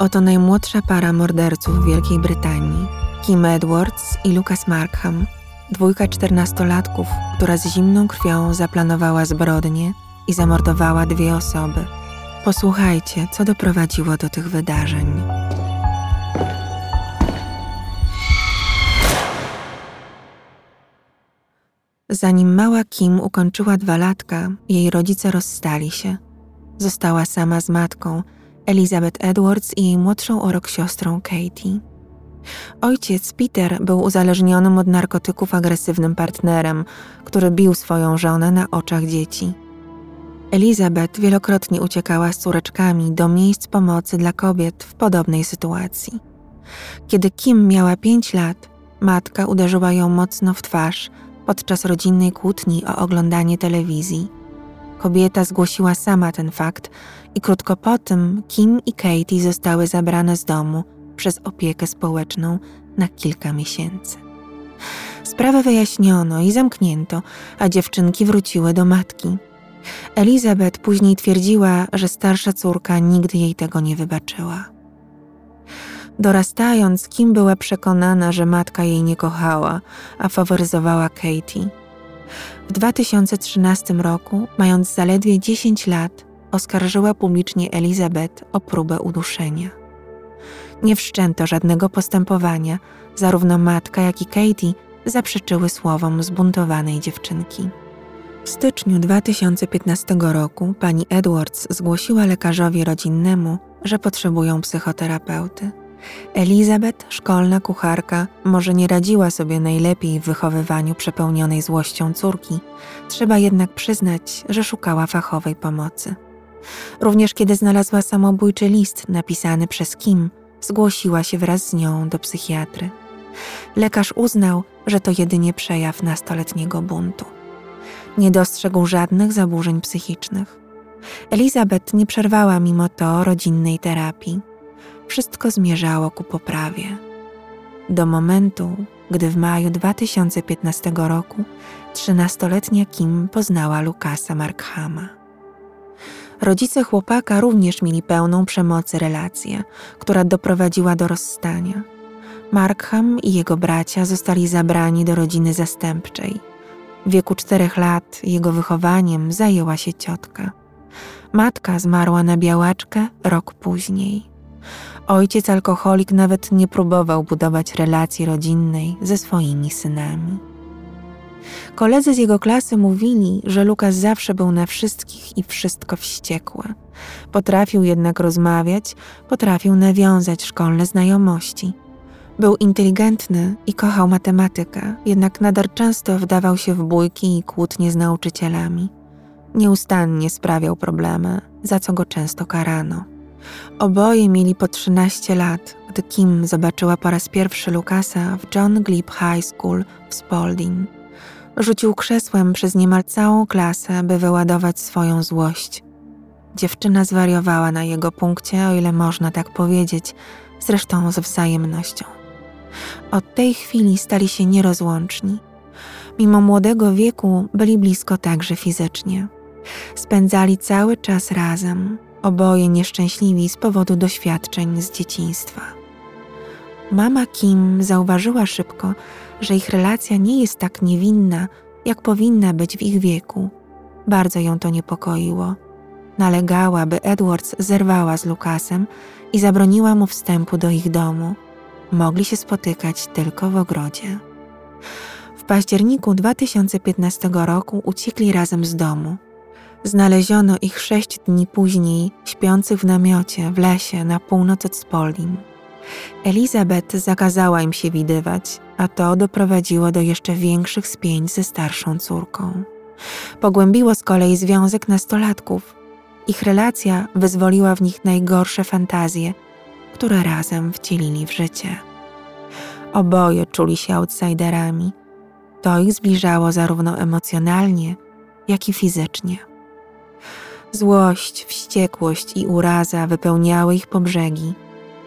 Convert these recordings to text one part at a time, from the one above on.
Oto najmłodsza para morderców w Wielkiej Brytanii, Kim Edwards i Lucas Markham, dwójka czternastolatków, która z zimną krwią zaplanowała zbrodnie i zamordowała dwie osoby. Posłuchajcie, co doprowadziło do tych wydarzeń. Zanim mała Kim ukończyła dwa latka, jej rodzice rozstali się. Została sama z matką, Elizabeth Edwards i jej młodszą o rok siostrą Katie. Ojciec Peter był uzależnionym od narkotyków agresywnym partnerem, który bił swoją żonę na oczach dzieci. Elizabeth wielokrotnie uciekała z córeczkami do miejsc pomocy dla kobiet w podobnej sytuacji. Kiedy Kim miała pięć lat, matka uderzyła ją mocno w twarz podczas rodzinnej kłótni o oglądanie telewizji. Kobieta zgłosiła sama ten fakt i krótko po tym Kim i Katie zostały zabrane z domu przez opiekę społeczną na kilka miesięcy. Sprawę wyjaśniono i zamknięto, a dziewczynki wróciły do matki. Elizabeth później twierdziła, że starsza córka nigdy jej tego nie wybaczyła. Dorastając, Kim była przekonana, że matka jej nie kochała, a faworyzowała Katie. W 2013 roku, mając zaledwie 10 lat, oskarżyła publicznie Elizabeth o próbę uduszenia. Nie wszczęto żadnego postępowania, zarówno matka, jak i Katie zaprzeczyły słowom zbuntowanej dziewczynki. W styczniu 2015 roku pani Edwards zgłosiła lekarzowi rodzinnemu, że potrzebują psychoterapeuty. Elizabeth, szkolna kucharka, może nie radziła sobie najlepiej w wychowywaniu przepełnionej złością córki, trzeba jednak przyznać, że szukała fachowej pomocy. Również kiedy znalazła samobójczy list napisany przez Kim, zgłosiła się wraz z nią do psychiatry. Lekarz uznał, że to jedynie przejaw nastoletniego buntu. Nie dostrzegł żadnych zaburzeń psychicznych. Elizabeth nie przerwała mimo to rodzinnej terapii. Wszystko zmierzało ku poprawie. Do momentu, gdy w maju 2015 roku trzynastoletnia Kim poznała Lukasa Markhama. Rodzice chłopaka również mieli pełną przemocy relację, która doprowadziła do rozstania. Markham i jego bracia zostali zabrani do rodziny zastępczej. W wieku czterech lat jego wychowaniem zajęła się ciotka. Matka zmarła na białaczkę rok później. Ojciec alkoholik nawet nie próbował budować relacji rodzinnej ze swoimi synami. Koledzy z jego klasy mówili, że Lukas zawsze był na wszystkich i wszystko wściekły. Potrafił jednak rozmawiać, potrafił nawiązać szkolne znajomości. Był inteligentny i kochał matematykę, jednak nadal często wdawał się w bójki i kłótnie z nauczycielami. Nieustannie sprawiał problemy, za co go często karano. Oboje mieli po 13 lat, gdy Kim zobaczyła po raz pierwszy Lukasa w John Glebe High School w Spalding. Rzucił krzesłem przez niemal całą klasę, by wyładować swoją złość. Dziewczyna zwariowała na jego punkcie, o ile można tak powiedzieć, zresztą z wzajemnością. Od tej chwili stali się nierozłączni. Mimo młodego wieku byli blisko także fizycznie. Spędzali cały czas razem, oboje nieszczęśliwi z powodu doświadczeń z dzieciństwa. Mama Kim zauważyła szybko, że ich relacja nie jest tak niewinna, jak powinna być w ich wieku. Bardzo ją to niepokoiło. Nalegała, by Edwards zerwała z Lukasem i zabroniła mu wstępu do ich domu. Mogli się spotykać tylko w ogrodzie. W październiku 2015 roku uciekli razem z domu. Znaleziono ich sześć dni później, śpiących w namiocie w lesie na północ od Spalding. Elizabeth zakazała im się widywać, a to doprowadziło do jeszcze większych spięć ze starszą córką. Pogłębiło z kolei związek nastolatków. Ich relacja wyzwoliła w nich najgorsze fantazje, które razem wcielili w życie. Oboje czuli się outsiderami. To ich zbliżało zarówno emocjonalnie, jak i fizycznie. Złość, wściekłość i uraza wypełniały ich po brzegi.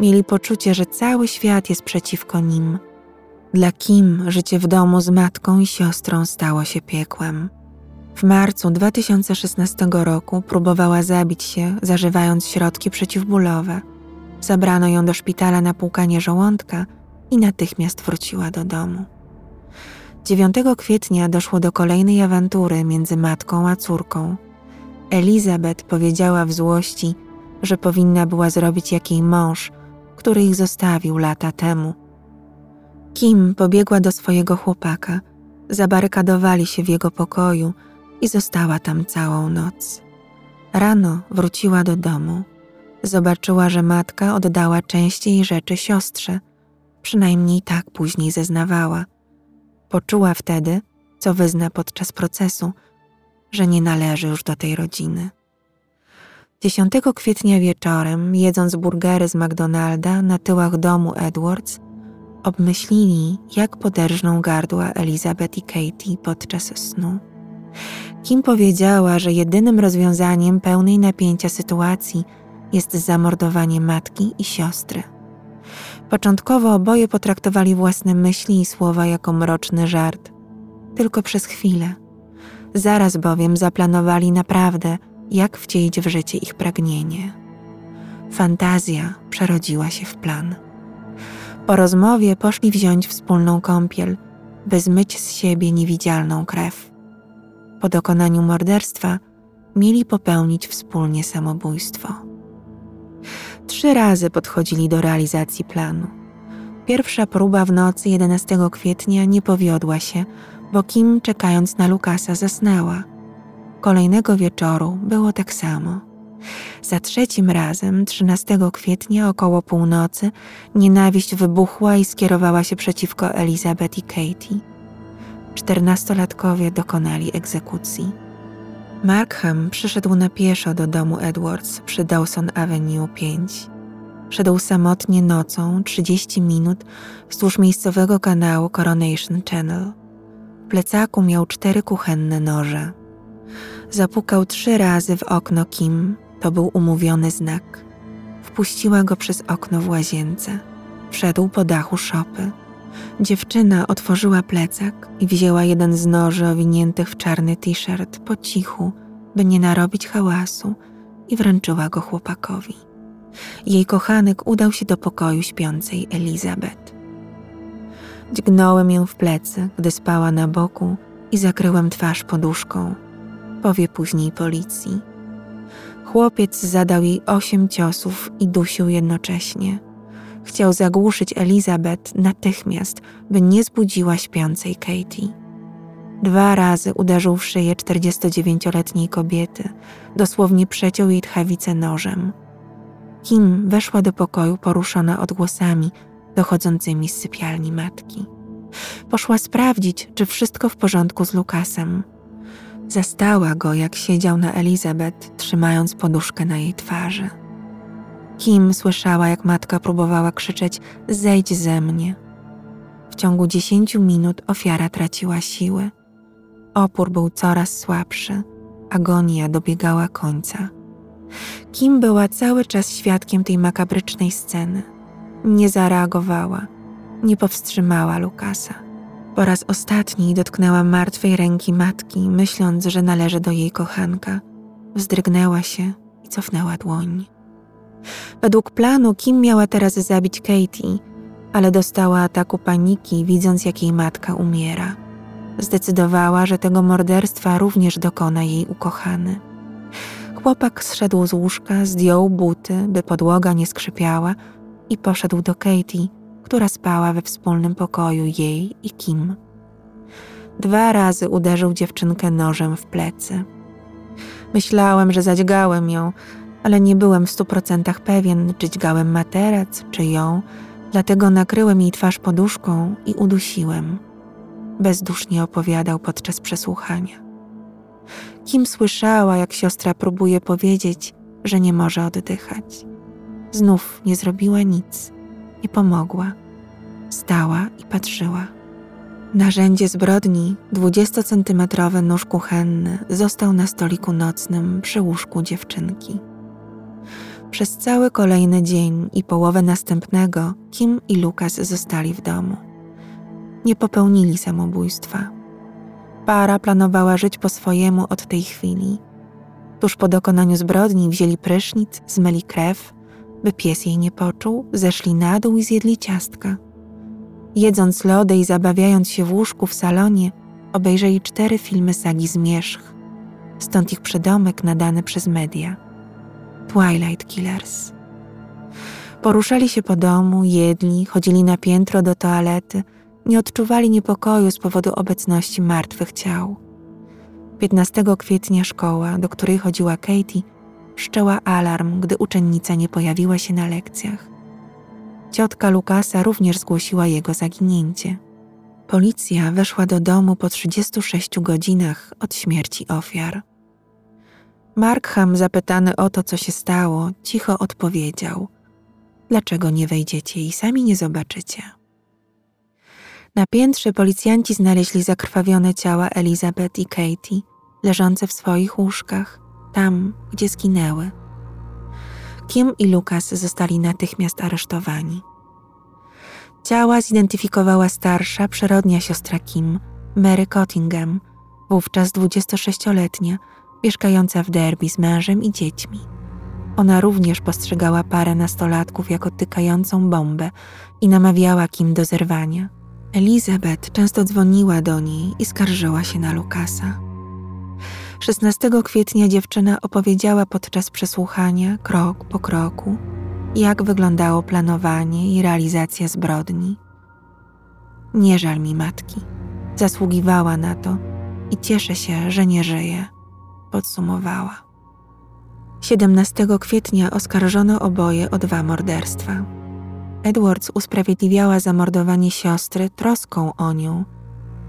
Mieli poczucie, że cały świat jest przeciwko nim. Dla Kim życie w domu z matką i siostrą stało się piekłem. W marcu 2016 roku próbowała zabić się, zażywając środki przeciwbólowe. Zabrano ją do szpitala na płukanie żołądka i natychmiast wróciła do domu. 9 kwietnia doszło do kolejnej awantury między matką a córką. Elizabeth powiedziała w złości, że powinna była zrobić jak jej mąż, który ich zostawił lata temu. Kim pobiegła do swojego chłopaka, zabarykadowali się w jego pokoju i została tam całą noc. Rano wróciła do domu. Zobaczyła, że matka oddała część jej rzeczy siostrze, przynajmniej tak później zeznawała. Poczuła wtedy, co wyzna podczas procesu, że nie należy już do tej rodziny. 10 kwietnia wieczorem, jedząc burgery z McDonalda na tyłach domu Edwards, obmyślili, jak poderżną gardła Elizabeth i Katie podczas snu. Kim powiedziała, że jedynym rozwiązaniem pełnej napięcia sytuacji jest zamordowanie matki i siostry. Początkowo oboje potraktowali własne myśli i słowa jako mroczny żart, tylko przez chwilę. Zaraz bowiem zaplanowali naprawdę, jak wcielić w życie ich pragnienie. Fantazja przerodziła się w plan. Po rozmowie poszli wziąć wspólną kąpiel, by zmyć z siebie niewidzialną krew. Po dokonaniu morderstwa mieli popełnić wspólnie samobójstwo. Trzy razy podchodzili do realizacji planu. Pierwsza próba w nocy 11 kwietnia nie powiodła się, bo Kim, czekając na Lukasa, zasnęła. Kolejnego wieczoru było tak samo. Za trzecim razem, 13 kwietnia około północy, nienawiść wybuchła i skierowała się przeciwko Elizabeth i Katie. Czternastolatkowie dokonali egzekucji. Markham przyszedł na pieszo do domu Edwards przy Dawson Avenue 5. Szedł samotnie nocą 30 minut wzdłuż miejscowego kanału Coronation Channel. Plecaku miał cztery kuchenne noże. Zapukał trzy razy w okno Kim, to był umówiony znak. Wpuściła go przez okno w łazience. Wszedł po dachu szopy. Dziewczyna otworzyła plecak i wzięła jeden z noży owiniętych w czarny t-shirt po cichu, by nie narobić hałasu i wręczyła go chłopakowi. Jej kochanek udał się do pokoju śpiącej Elizabeth. Dźgnąłem ją w plecy, gdy spała na boku i zakryłem twarz poduszką. Powie później policji. Chłopiec zadał jej osiem ciosów i dusił jednocześnie. Chciał zagłuszyć Elizabeth natychmiast, by nie zbudziła śpiącej Katie. Dwa razy uderzył w szyję 49-letniej kobiety, dosłownie przeciął jej tchawicę nożem. Kim weszła do pokoju poruszona odgłosami dochodzącymi z sypialni matki. Poszła sprawdzić, czy wszystko w porządku z Lukasem. Zastała go, jak siedział na Elizabeth, trzymając poduszkę na jej twarzy. Kim słyszała, jak matka próbowała krzyczeć: Zejdź ze mnie. W ciągu dziesięciu minut ofiara traciła siły. Opór był coraz słabszy, agonia dobiegała końca. Kim była cały czas świadkiem tej makabrycznej sceny. Nie zareagowała, nie powstrzymała Lukasa. Po raz ostatni dotknęła martwej ręki matki, myśląc, że należy do jej kochanka. Wzdrygnęła się i cofnęła dłoń. Według planu Kim miała teraz zabić Katie, ale dostała ataku paniki, widząc jak jej matka umiera. Zdecydowała, że tego morderstwa również dokona jej ukochany. Chłopak zszedł z łóżka, zdjął buty, by podłoga nie skrzypiała i poszedł do Katie, która spała we wspólnym pokoju jej i Kim. Dwa razy uderzył dziewczynkę nożem w plecy. Myślałem, że zadźgałem ją, ale nie byłem w stu procentach pewien, czy dźgałem materac, czy ją, dlatego nakryłem jej twarz poduszką i udusiłem. Bezdusznie opowiadał podczas przesłuchania. Kim słyszała, jak siostra próbuje powiedzieć, że nie może oddychać. Znów nie zrobiła nic, nie pomogła. Stała i patrzyła. Narzędzie zbrodni, dwudziestocentymetrowy nóż kuchenny, został na stoliku nocnym przy łóżku dziewczynki. Przez cały kolejny dzień i połowę następnego Kim i Lukas zostali w domu. Nie popełnili samobójstwa. Para planowała żyć po swojemu od tej chwili. Tuż po dokonaniu zbrodni wzięli prysznic, zmyli krew, By pies jej nie poczuł, zeszli na dół i zjedli ciastka. Jedząc lody i zabawiając się w łóżku w salonie, obejrzeli cztery filmy sagi Zmierzch. Stąd ich przydomek nadany przez media. Twilight Killers. Poruszali się po domu, jedli, chodzili na piętro do toalety, nie odczuwali niepokoju z powodu obecności martwych ciał. 15 kwietnia szkoła, do której chodziła Katie, wszczęła alarm, gdy uczennica nie pojawiła się na lekcjach. Ciotka Lukasa również zgłosiła jego zaginięcie. Policja weszła do domu po 36 godzinach od śmierci ofiar. Markham, zapytany o to, co się stało, cicho odpowiedział: Dlaczego nie wejdziecie i sami nie zobaczycie? Na piętrze policjanci znaleźli zakrwawione ciała Elizabeth i Katie, leżące w swoich łóżkach, tam, gdzie zginęły. Kim i Lucas zostali natychmiast aresztowani. Ciała zidentyfikowała starsza, przyrodnia siostra Kim, Mary Cottingham, wówczas 26-letnia, mieszkająca w Derby z mężem i dziećmi. Ona również postrzegała parę nastolatków jako tykającą bombę i namawiała Kim do zerwania. Elizabeth często dzwoniła do niej i skarżyła się na Lukasa. 16 kwietnia dziewczyna opowiedziała podczas przesłuchania, krok po kroku, jak wyglądało planowanie i realizacja zbrodni. Nie żal mi matki, zasługiwała na to i cieszę się, że nie żyje, podsumowała. 17 kwietnia oskarżono oboje o dwa morderstwa. Edwards usprawiedliwiała zamordowanie siostry troską o nią.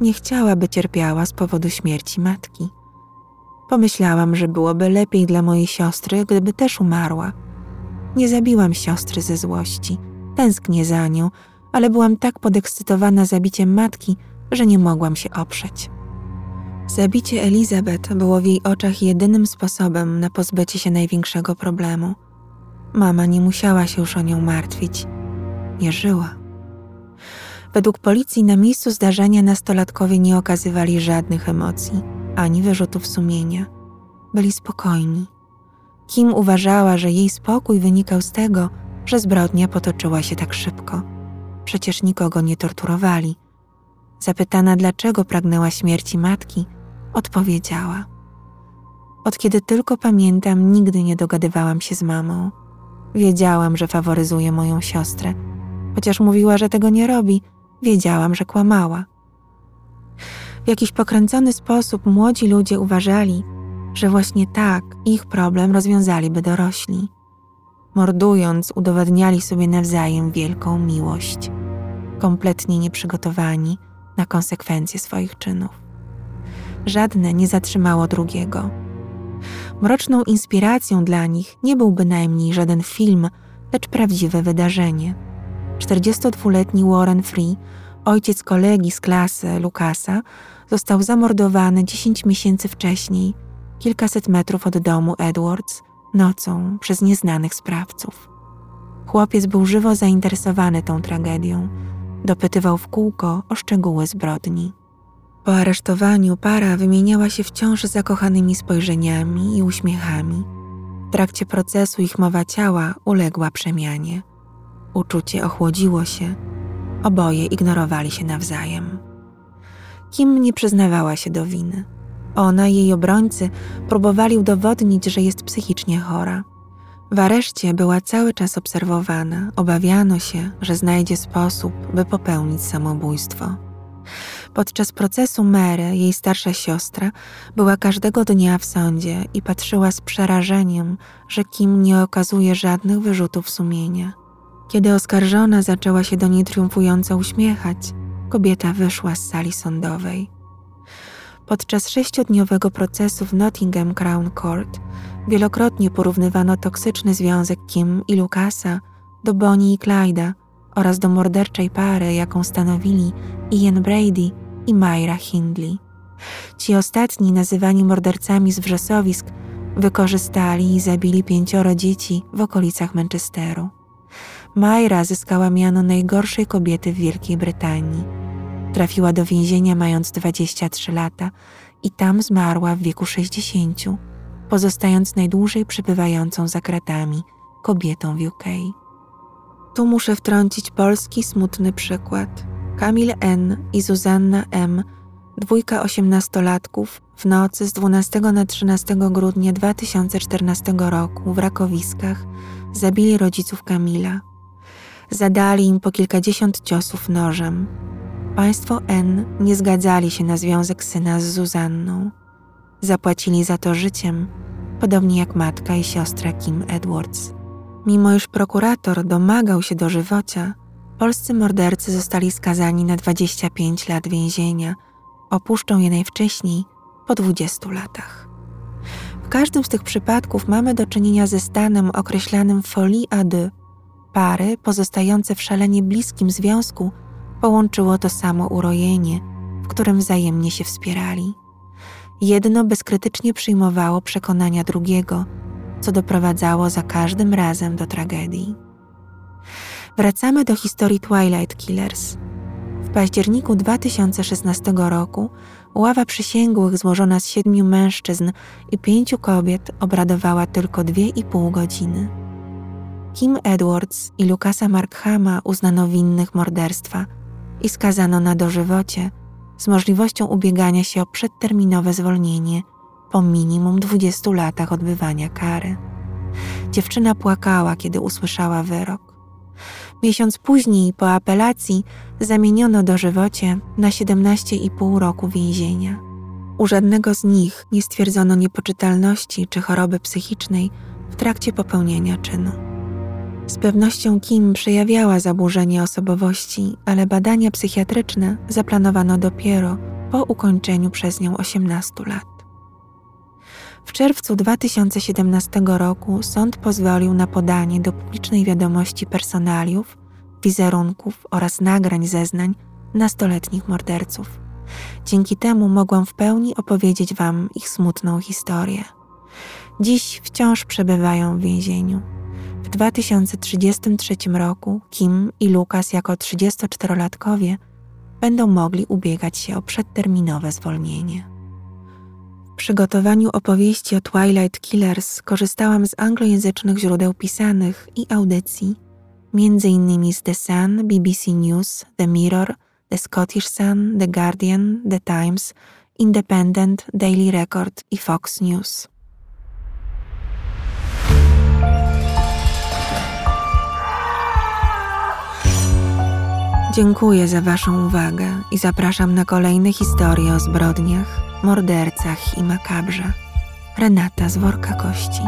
Nie chciała, by cierpiała z powodu śmierci matki. Pomyślałam, że byłoby lepiej dla mojej siostry, gdyby też umarła. Nie zabiłam siostry ze złości. Tęsknię za nią, ale byłam tak podekscytowana zabiciem matki, że nie mogłam się oprzeć. Zabicie Elizabeth było w jej oczach jedynym sposobem na pozbycie się największego problemu. Mama nie musiała się już o nią martwić. Nie żyła. Według policji na miejscu zdarzenia nastolatkowie nie okazywali żadnych emocji ani wyrzutów sumienia. Byli spokojni. Kim uważała, że jej spokój wynikał z tego, że zbrodnia potoczyła się tak szybko. Przecież nikogo nie torturowali. Zapytana, dlaczego pragnęła śmierci matki, odpowiedziała: Od kiedy tylko pamiętam, nigdy nie dogadywałam się z mamą. Wiedziałam, że faworyzuje moją siostrę. Chociaż mówiła, że tego nie robi, wiedziałam, że kłamała. W jakiś pokręcony sposób młodzi ludzie uważali, że właśnie tak ich problem rozwiązaliby dorośli. Mordując, udowadniali sobie nawzajem wielką miłość, kompletnie nieprzygotowani na konsekwencje swoich czynów. Żadne nie zatrzymało drugiego. Mroczną inspiracją dla nich nie był bynajmniej żaden film, lecz prawdziwe wydarzenie. 42-letni Warren Free, ojciec kolegi z klasy Lukasa, został zamordowany 10 miesięcy wcześniej, kilkaset metrów od domu Edwards, nocą przez nieznanych sprawców. Chłopiec był żywo zainteresowany tą tragedią. Dopytywał w kółko o szczegóły zbrodni. Po aresztowaniu para wymieniała się wciąż zakochanymi spojrzeniami i uśmiechami. W trakcie procesu ich mowa ciała uległa przemianie. Uczucie ochłodziło się. Oboje ignorowali się nawzajem. Kim nie przyznawała się do winy. Ona i jej obrońcy próbowali udowodnić, że jest psychicznie chora. W areszcie była cały czas obserwowana, obawiano się, że znajdzie sposób, by popełnić samobójstwo. Podczas procesu Mary, jej starsza siostra, była każdego dnia w sądzie i patrzyła z przerażeniem, że Kim nie okazuje żadnych wyrzutów sumienia. Kiedy oskarżona zaczęła się do niej triumfująco uśmiechać, kobieta wyszła z sali sądowej. Podczas sześciodniowego procesu w Nottingham Crown Court wielokrotnie porównywano toksyczny związek Kim i Lucasa do Bonnie i Clyda oraz do morderczej pary, jaką stanowili Ian Brady i Myra Hindley. Ci ostatni, nazywani mordercami z wrzosowisk, wykorzystali i zabili pięcioro dzieci w okolicach Manchesteru. Myra zyskała miano najgorszej kobiety w Wielkiej Brytanii. Trafiła do więzienia mając 23 lata i tam zmarła w wieku 60, pozostając najdłużej przebywającą za kratami kobietą w UK. Tu muszę wtrącić polski smutny przykład. Kamil N. i Zuzanna M., dwójka osiemnastolatków, w nocy z 12 na 13 grudnia 2014 roku w Rakowiskach zabili rodziców Kamila. Zadali im po kilkadziesiąt ciosów nożem. Państwo N nie zgadzali się na związek syna z Zuzanną. Zapłacili za to życiem, podobnie jak matka i siostra Kim Edwards. Mimo iż prokurator domagał się dożywocia, polscy mordercy zostali skazani na 25 lat więzienia. Opuszczą je najwcześniej po 20 latach. W każdym z tych przypadków mamy do czynienia ze stanem określanym folie à deux. Pary pozostające w szalenie bliskim związku połączyło to samo urojenie, w którym wzajemnie się wspierali. Jedno bezkrytycznie przyjmowało przekonania drugiego, co doprowadzało za każdym razem do tragedii. Wracamy do historii Twilight Killers. W październiku 2016 roku ława przysięgłych złożona z siedmiu mężczyzn i pięciu kobiet obradowała tylko dwie i pół godziny. Kim Edwards i Lukasa Markhama uznano winnych morderstwa i skazano na dożywocie z możliwością ubiegania się o przedterminowe zwolnienie po minimum 20 latach odbywania kary. Dziewczyna płakała, kiedy usłyszała wyrok. Miesiąc później, po apelacji, zamieniono dożywocie na 17,5 roku więzienia. U żadnego z nich nie stwierdzono niepoczytalności czy choroby psychicznej w trakcie popełnienia czynu. Z pewnością Kim przejawiała zaburzenie osobowości, ale badania psychiatryczne zaplanowano dopiero po ukończeniu przez nią 18 lat. W czerwcu 2017 roku sąd pozwolił na podanie do publicznej wiadomości personaliów, wizerunków oraz nagrań zeznań nastoletnich morderców. Dzięki temu mogłam w pełni opowiedzieć Wam ich smutną historię. Dziś wciąż przebywają w więzieniu. W 2033 roku Kim i Lukas jako 34-latkowie będą mogli ubiegać się o przedterminowe zwolnienie. W przygotowaniu opowieści o Twilight Killers korzystałam z anglojęzycznych źródeł pisanych i audycji, m.in. z The Sun, BBC News, The Mirror, The Scottish Sun, The Guardian, The Times, Independent, Daily Record i Fox News. Dziękuję za Waszą uwagę i zapraszam na kolejne historie o zbrodniach, mordercach i makabrze. Renata z worka kości.